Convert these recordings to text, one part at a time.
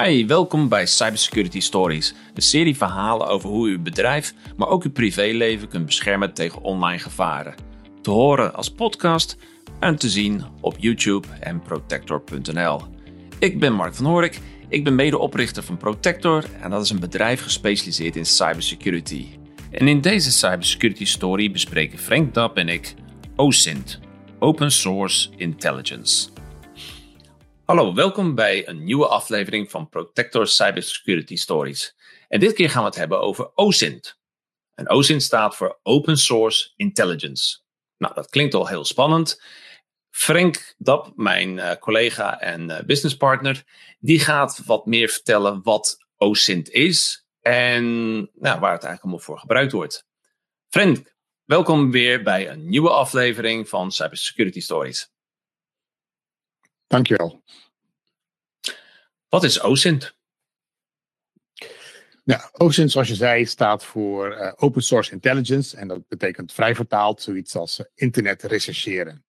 Hi, welkom bij Cybersecurity Stories, een serie verhalen over hoe u uw bedrijf, maar ook uw privéleven kunt beschermen tegen online gevaren. Te horen als podcast en te zien op YouTube en protector.nl. Ik ben Mark van Horik, ik ben medeoprichter van Protector en dat is een bedrijf gespecialiseerd in cybersecurity. En in deze Cybersecurity Story bespreken Frank Dap en ik OSINT, Open Source Intelligence. Hallo, welkom bij een nieuwe aflevering van Protector Cybersecurity Stories. En dit keer gaan we het hebben over OSINT. En OSINT staat voor Open Source Intelligence. Nou, dat klinkt al heel spannend. Frank Dap, mijn uh, collega en uh, businesspartner, die gaat wat meer vertellen wat OSINT is en nou, waar het eigenlijk allemaal voor gebruikt wordt. Frank, welkom weer bij een nieuwe aflevering van Cybersecurity Stories. Dankjewel. Wat is OSINT? Ja, OSINT, zoals je zei, staat voor uh, Open Source Intelligence. En dat betekent vrij vertaald zoiets als uh, internet rechercheren.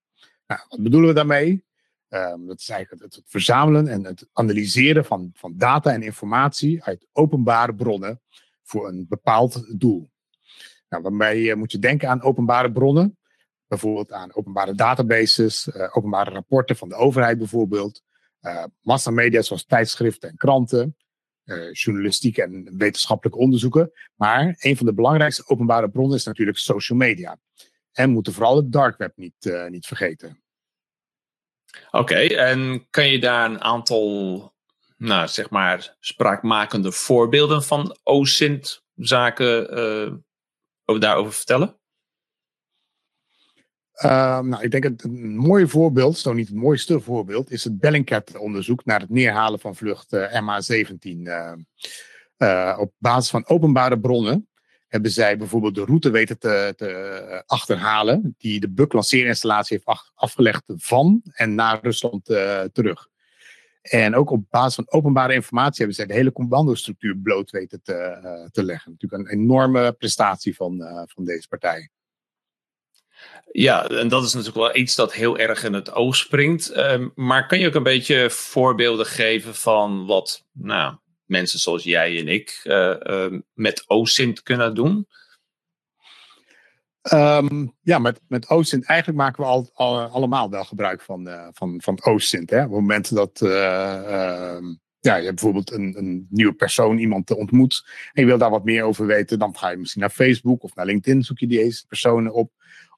Nou, wat bedoelen we daarmee? Um, dat is eigenlijk het, het, verzamelen en het analyseren van, van data en informatie uit openbare bronnen voor een bepaald doel. Nou, uh, moet je denken aan openbare bronnen. Bijvoorbeeld aan openbare databases, openbare rapporten van de overheid bijvoorbeeld. Uh, massamedia zoals tijdschriften en kranten, uh, journalistiek en wetenschappelijke onderzoeken. Maar een van de belangrijkste openbare bronnen is natuurlijk social media. En moeten vooral het dark web niet, niet vergeten. Oké, en kan je daar een aantal, nou zeg maar, spraakmakende voorbeelden van OSINT-zaken daarover vertellen? Uh, nou, ik denk dat een mooi voorbeeld, zo niet het mooiste voorbeeld, is het Bellingcat-onderzoek naar het neerhalen van vlucht uh, MH17. Uh, uh, op basis van openbare bronnen hebben zij bijvoorbeeld de route weten te, te achterhalen die de Buk-lanceerinstallatie heeft afgelegd van en naar Rusland terug. En ook op basis van openbare informatie hebben zij de hele commandostructuur bloot weten te, te leggen. Natuurlijk een enorme prestatie van, van deze partij. Ja, en dat is natuurlijk wel iets dat heel erg in het oog springt. Uh, maar kan je ook een beetje voorbeelden geven van wat nou, mensen zoals jij en ik uh, uh, met OSINT kunnen doen? Um, ja, met, met OSINT eigenlijk maken we al, al allemaal wel gebruik van, van, van OSINT. Hè? Op het moment dat ehm, ja, je bijvoorbeeld een, een nieuwe persoon, iemand ontmoet en je wil daar wat meer over weten, dan ga je misschien naar Facebook of naar LinkedIn, zoek je deze personen op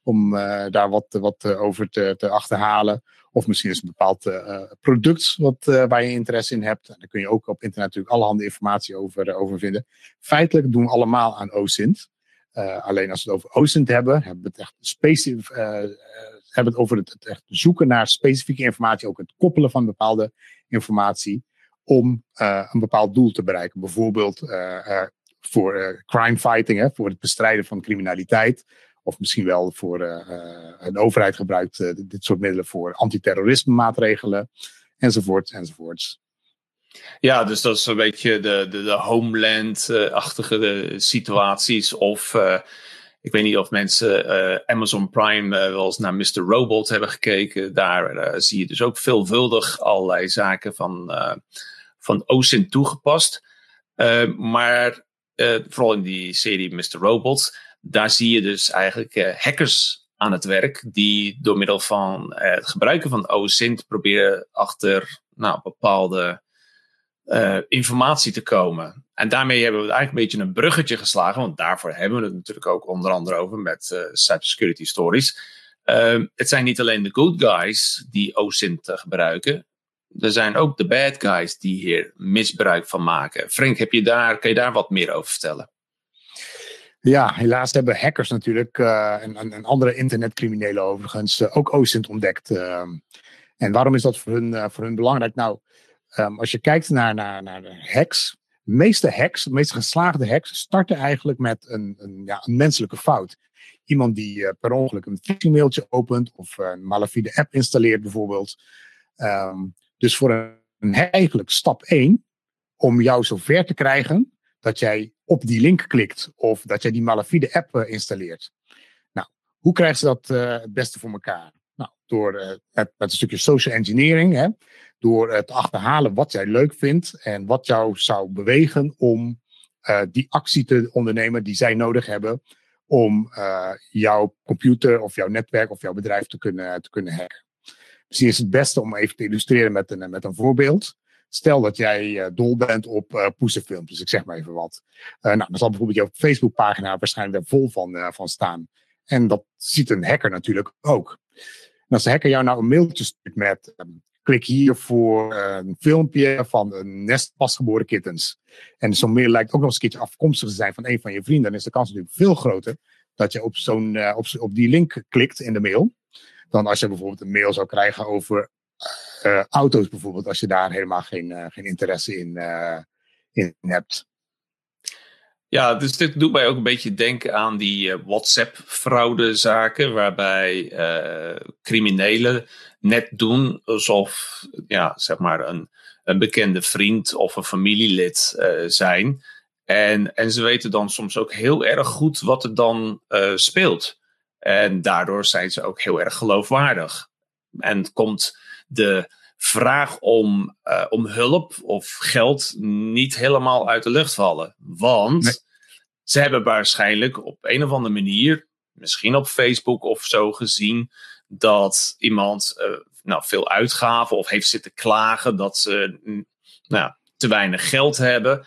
om uh, daar wat, wat uh, over te, te, achterhalen. Of misschien is een bepaald uh, product wat, waar je interesse in hebt. En daar kun je ook op internet natuurlijk allerhande informatie over, over vinden. Feitelijk doen we allemaal aan OSINT. alleen als we het over OSINT hebben, hebben we het echt specifiek. hebben het over het, het, echt zoeken naar specifieke informatie, ook het koppelen van bepaalde informatie om een bepaald doel te bereiken. Bijvoorbeeld voor crime fighting, hè, voor het bestrijden van criminaliteit. Of misschien wel voor uh, een overheid gebruikt uh, dit soort middelen voor antiterrorisme maatregelen. Enzovoort, enzovoorts. Ja, dus dat is een beetje de, de, de Homeland-achtige situaties. Of ik weet niet of mensen Amazon Prime wel eens naar Mr. Robot hebben gekeken. Daar zie je dus ook veelvuldig allerlei zaken van, van OSINT toegepast. maar vooral in die serie Mr. Robot daar zie je dus eigenlijk uh, hackers aan het werk die door middel van uh, het gebruiken van OSINT proberen achter nou, bepaalde uh, informatie te komen. En daarmee hebben we eigenlijk een beetje een bruggetje geslagen, want daarvoor hebben we het natuurlijk ook onder andere over met cybersecurity stories. Ehm, het zijn niet alleen de good guys die OSINT gebruiken. Er zijn ook de bad guys die hier misbruik van maken. Frank, heb je daar, kan je daar wat meer over vertellen? Ja, helaas hebben hackers natuurlijk uh, en, en, andere internetcriminelen overigens uh, ook OSINT ontdekt. Uh, en waarom is dat voor hun, uh, voor hun belangrijk? Nou, um, als je kijkt naar, naar, naar de hacks, de meeste hacks, de meest geslaagde hacks, starten eigenlijk met een, een, ja, een menselijke fout. Iemand die per ongeluk een phishing mailtje opent of een malafide app installeert bijvoorbeeld. Um, dus voor een, een eigenlijk stap 1 om jou zover te krijgen dat jij op die link klikt of dat jij die malafide app uh, installeert. Nou, hoe krijgen ze dat uh, het beste voor elkaar? Nou, door met, met, een stukje social engineering, hè, door het achterhalen wat jij leuk vindt en wat jou zou bewegen om die actie te ondernemen die zij nodig hebben om jouw computer of jouw netwerk of jouw bedrijf te kunnen, te kunnen hacken. Misschien is het beste om even te illustreren met een, met een voorbeeld. Stel dat jij uh, dol bent op uh, poesenfilmpjes, ik zeg maar even wat. Uh, nou, dan zal bijvoorbeeld jouw Facebookpagina waarschijnlijk er vol van, van staan. En dat ziet een hacker natuurlijk ook. En als de hacker jou nou een mailtje stuurt met um, klik hier voor een filmpje van een nest pasgeboren kittens. En zo'n mail lijkt ook nog eens een keertje afkomstig te zijn van een van je vrienden. Dan is de kans natuurlijk veel groter dat je op, zo'n, op, op die link klikt in de mail. Dan als je bijvoorbeeld een mail zou krijgen over uh, auto's bijvoorbeeld, als je daar helemaal geen, uh, geen interesse in, uh, in hebt. Ja, dus dit doet mij ook een beetje denken aan die WhatsApp-fraudezaken, waarbij criminelen net doen alsof, ja, zeg maar, een, een bekende vriend of een familielid zijn. En, en ze weten dan soms ook heel erg goed wat er dan speelt. En daardoor zijn ze ook heel erg geloofwaardig. En komt de vraag om, uh, om hulp of geld niet helemaal uit de lucht vallen. Want ze hebben waarschijnlijk op een of andere manier, misschien op Facebook of zo, gezien dat iemand uh, nou, veel uitgaven of heeft zitten klagen dat ze mm, nou, te weinig geld hebben.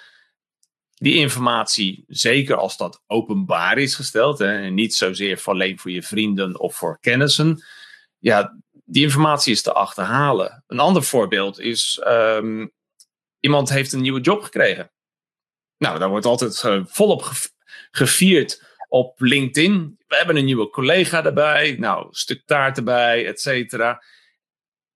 Die informatie, zeker als dat openbaar is gesteld, hè, en niet zozeer alleen voor je vrienden of voor kennissen, ja, die informatie is te achterhalen. Een ander voorbeeld is, um, iemand heeft een nieuwe job gekregen. Nou, daar wordt altijd uh, volop gevierd op LinkedIn. We hebben een nieuwe collega erbij, nou, stuk taart erbij, et cetera.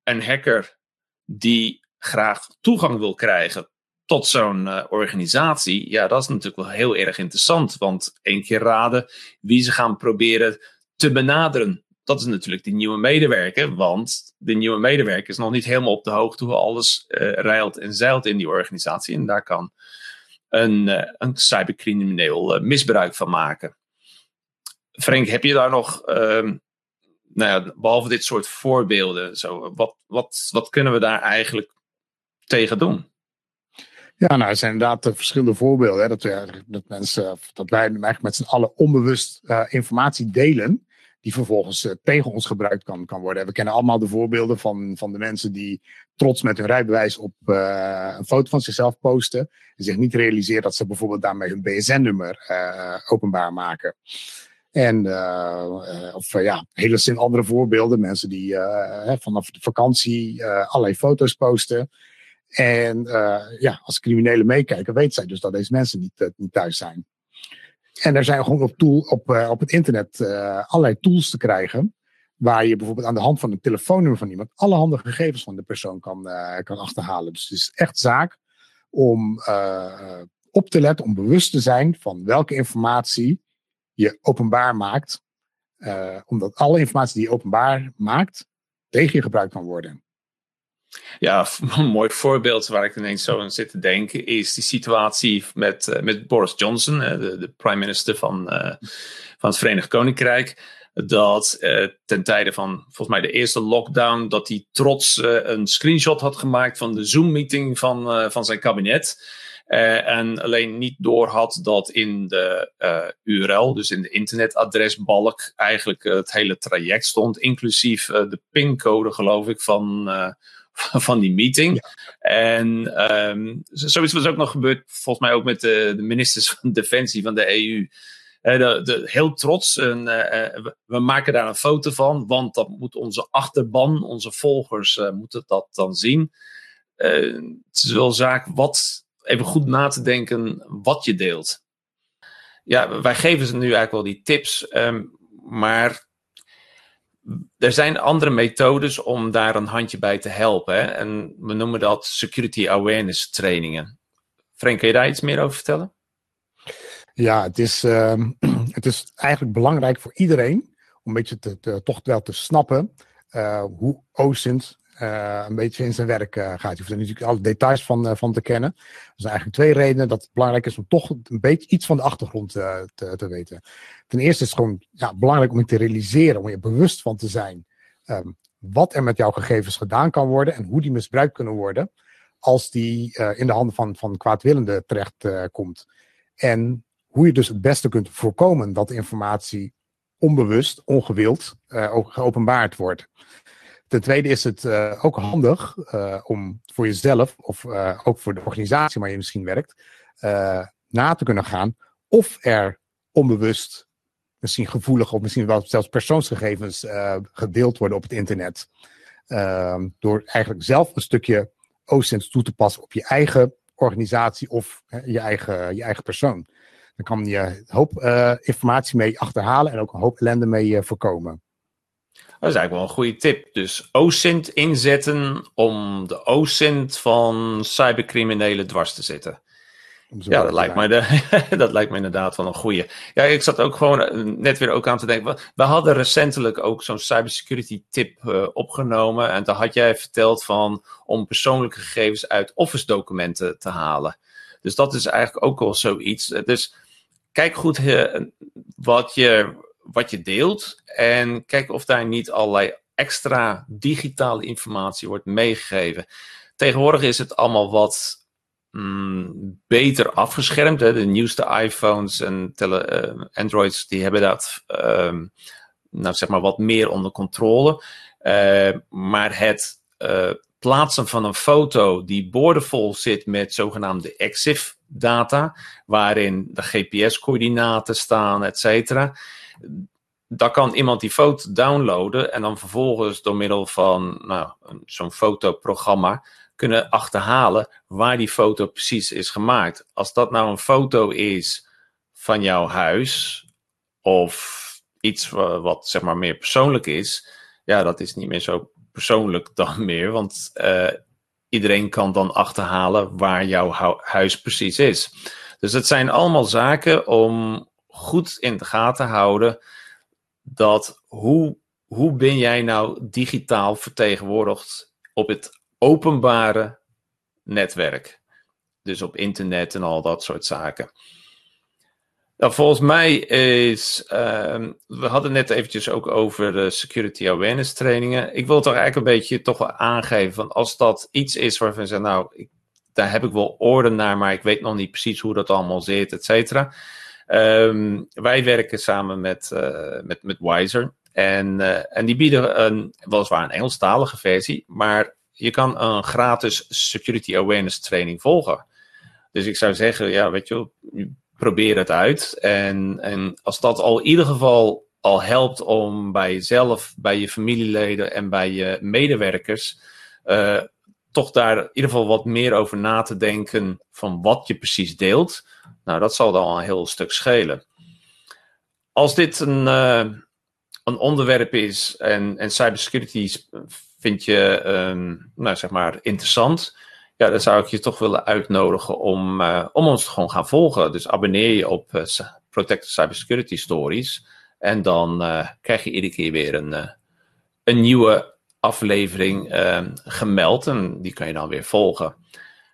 Een hacker die graag toegang wil krijgen tot zo'n uh, organisatie, ja, dat is natuurlijk wel heel erg interessant. Want één keer raden wie ze gaan proberen te benaderen dat is natuurlijk die nieuwe medewerker. Want de nieuwe medewerker is nog niet helemaal op de hoogte hoe alles uh, rijlt en zeilt in die organisatie. En daar kan een, uh, een cybercrimineel uh, misbruik van maken. Frank, heb je daar nog, ehm, nou ja, behalve dit soort voorbeelden, zo, wat, wat, wat kunnen we daar eigenlijk tegen doen? Ja, nou, er zijn inderdaad verschillende voorbeelden. Hè, dat, we, dat, mensen, dat wij eigenlijk met z'n allen onbewust informatie delen die vervolgens uh, tegen ons gebruikt kan, kan worden. We kennen allemaal de voorbeelden van, van de mensen die trots met hun rijbewijs op uh, een foto van zichzelf posten. En zich niet realiseren dat ze bijvoorbeeld daarmee hun BSN-nummer uh, openbaar maken. En of ja, hele zin andere voorbeelden. Mensen die vanaf de vakantie allerlei foto's posten. En ja, als criminelen meekijken, weten zij dus dat deze mensen niet, niet thuis zijn. En er zijn gewoon op, tool, op, uh, op het internet uh, allerlei tools te krijgen. Waar je bijvoorbeeld aan de hand van een telefoonnummer van iemand alle handige gegevens van de persoon kan, uh, kan achterhalen. Dus het is echt zaak om op te letten, om bewust te zijn van welke informatie je openbaar maakt. omdat alle informatie die je openbaar maakt tegen je gebruikt kan worden. Ja, een mooi voorbeeld waar ik ineens zo aan zit te denken is die situatie met, uh, met Boris Johnson, de, de prime minister van, uh, van het Verenigd Koninkrijk. Dat uh, ten tijde van volgens mij de eerste lockdown, dat hij trots een screenshot had gemaakt van de Zoom-meeting van, van zijn kabinet. en alleen niet door had dat in de URL, dus in de internetadresbalk, eigenlijk het hele traject stond, inclusief de pincode, geloof ik, van van die meeting. En um, zoiets was ook nog gebeurd, volgens mij ook met de, de ministers van Defensie van de EU. Uh, de, de, heel trots. En, uh, we maken daar een foto van, want dat moet onze achterban, onze volgers, uh, moeten dat dan zien. het is wel zaak wat, even goed na te denken wat je deelt. Ja, wij geven ze nu eigenlijk wel die tips, um, maar er zijn andere methodes om daar een handje bij te helpen. Hè? En we noemen dat security awareness trainingen. Frank, kun je daar iets meer over vertellen? Ja, het is, uh, het is eigenlijk belangrijk voor iedereen om een beetje te, toch wel te snappen uh, hoe OSINT uh, een beetje in zijn werk uh, gaat. Je hoeft er natuurlijk alle details van, uh, van te kennen. Er zijn eigenlijk twee redenen dat het belangrijk is om toch een beetje iets van de achtergrond te, te, weten. Ten eerste is het gewoon ja, belangrijk om je te realiseren, om je bewust van te zijn ehm, wat er met jouw gegevens gedaan kan worden en hoe die misbruikt kunnen worden als die in de handen van, van kwaadwillenden terecht komt. En hoe je dus het beste kunt voorkomen dat informatie onbewust, ongewild ook geopenbaard wordt. Ten tweede is het ook handig om voor jezelf of ook voor de organisatie waar je misschien werkt, na te kunnen gaan of er onbewust, misschien gevoelig of misschien wel zelfs persoonsgegevens gedeeld worden op het internet. Ehm, door eigenlijk zelf een stukje OSINT toe te passen op je eigen organisatie of je, eigen, je eigen persoon. Dan kan je een hoop informatie mee achterhalen en ook een hoop ellende mee voorkomen. Dat is eigenlijk wel een goede tip. Dus OSINT inzetten om de OSINT van cybercriminelen dwars te zitten. Ja, dat lijkt, mij de, dat lijkt me inderdaad wel een goede. Ja, ik zat ook gewoon eh, net weer ook aan te denken. We hadden recentelijk ook zo'n cybersecurity tip uh, opgenomen. En daar had jij verteld van om persoonlijke gegevens uit Office documenten te halen. Dus dat is eigenlijk ook wel zoiets. Dus kijk goed uh, wat, je, wat je deelt. En kijk of daar niet allerlei extra digitale informatie wordt meegegeven. Tegenwoordig is het allemaal wat mm, beter afgeschermd. Hè. De nieuwste iPhones en uh, Androids die hebben dat uh, nou, zeg maar wat meer onder controle. Uh, maar het uh, plaatsen van een foto die boordevol zit met zogenaamde EXIF data, waarin de GPS-coördinaten staan, et cetera. Dan kan iemand die foto downloaden en dan vervolgens door middel van nou, zo'n fotoprogramma kunnen achterhalen waar die foto precies is gemaakt. Als dat nou een foto is van jouw huis of iets wat zeg maar meer persoonlijk is, ja, dat is niet meer zo persoonlijk dan meer, want uh, iedereen kan dan achterhalen waar jouw huis precies is. Dus het zijn allemaal zaken om goed in de gaten te houden dat hoe, hoe ben jij nou digitaal vertegenwoordigd op het openbare netwerk. Dus op internet en al dat soort zaken. Nou, volgens mij is. Uh, we hadden net eventjes ook over de security awareness trainingen. Ik wil toch eigenlijk een beetje toch wel aangeven. Van als dat iets is waarvan zeggen, nou, ik, daar heb ik wel orde naar, maar ik weet nog niet precies hoe dat allemaal zit, et cetera. Um, wij werken samen met, uh, met, met Wiser. En, uh, en die bieden een, weliswaar een Engelstalige versie, maar je kan een gratis security awareness training volgen. Dus ik zou zeggen, ja, weet je, probeer het uit. En, en als dat al in ieder geval al helpt om bij jezelf, bij je familieleden en bij je medewerkers uh, toch daar in ieder geval wat meer over na te denken van wat je precies deelt. Nou, dat zal dan al een heel stuk schelen. Als dit een, uh, een onderwerp is en, en cybersecurity vind je um, nou, zeg maar interessant, ja, dan zou ik je toch willen uitnodigen om, uh, om ons te gewoon gaan volgen. Dus abonneer je op uh, Protected Cybersecurity Stories. En dan krijg je iedere keer weer een, een nieuwe aflevering ehm, gemeld. En die kan je dan weer volgen.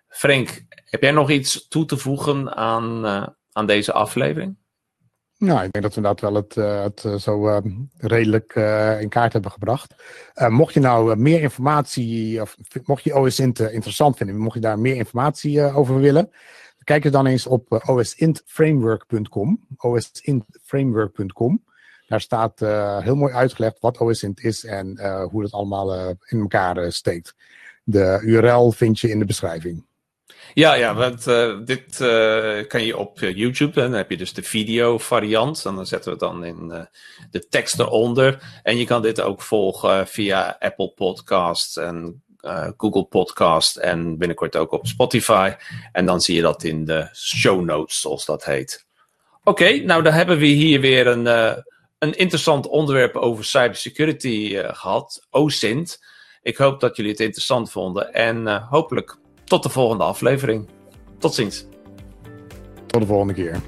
Frank, heb jij nog iets toe te voegen aan, aan deze aflevering? Nou, ik denk dat we inderdaad wel het, uh, het uh, zo uh, redelijk in kaart hebben gebracht. mocht je nou meer informatie, of mocht je OSINT interessant vinden, mocht je daar meer informatie over willen, kijk er dan eens op osintframework.com. osintframework.com. Daar staat heel mooi uitgelegd wat OSINT is en hoe het allemaal in elkaar steekt. De URL vind je in de beschrijving. Ja, ja, want dit kan je op YouTube. Dan heb je dus de video variant. En dan zetten we dan in de tekst eronder. En je kan dit ook volgen via Apple Podcasts en Google Podcast. En binnenkort ook op Spotify. En dan zie je dat in de show notes, zoals dat heet. Oké, nou dan hebben we hier weer een, een interessant onderwerp over cybersecurity gehad. OSINT. Ik hoop dat jullie het interessant vonden. En hopelijk tot de volgende aflevering. Tot ziens. Tot de volgende keer.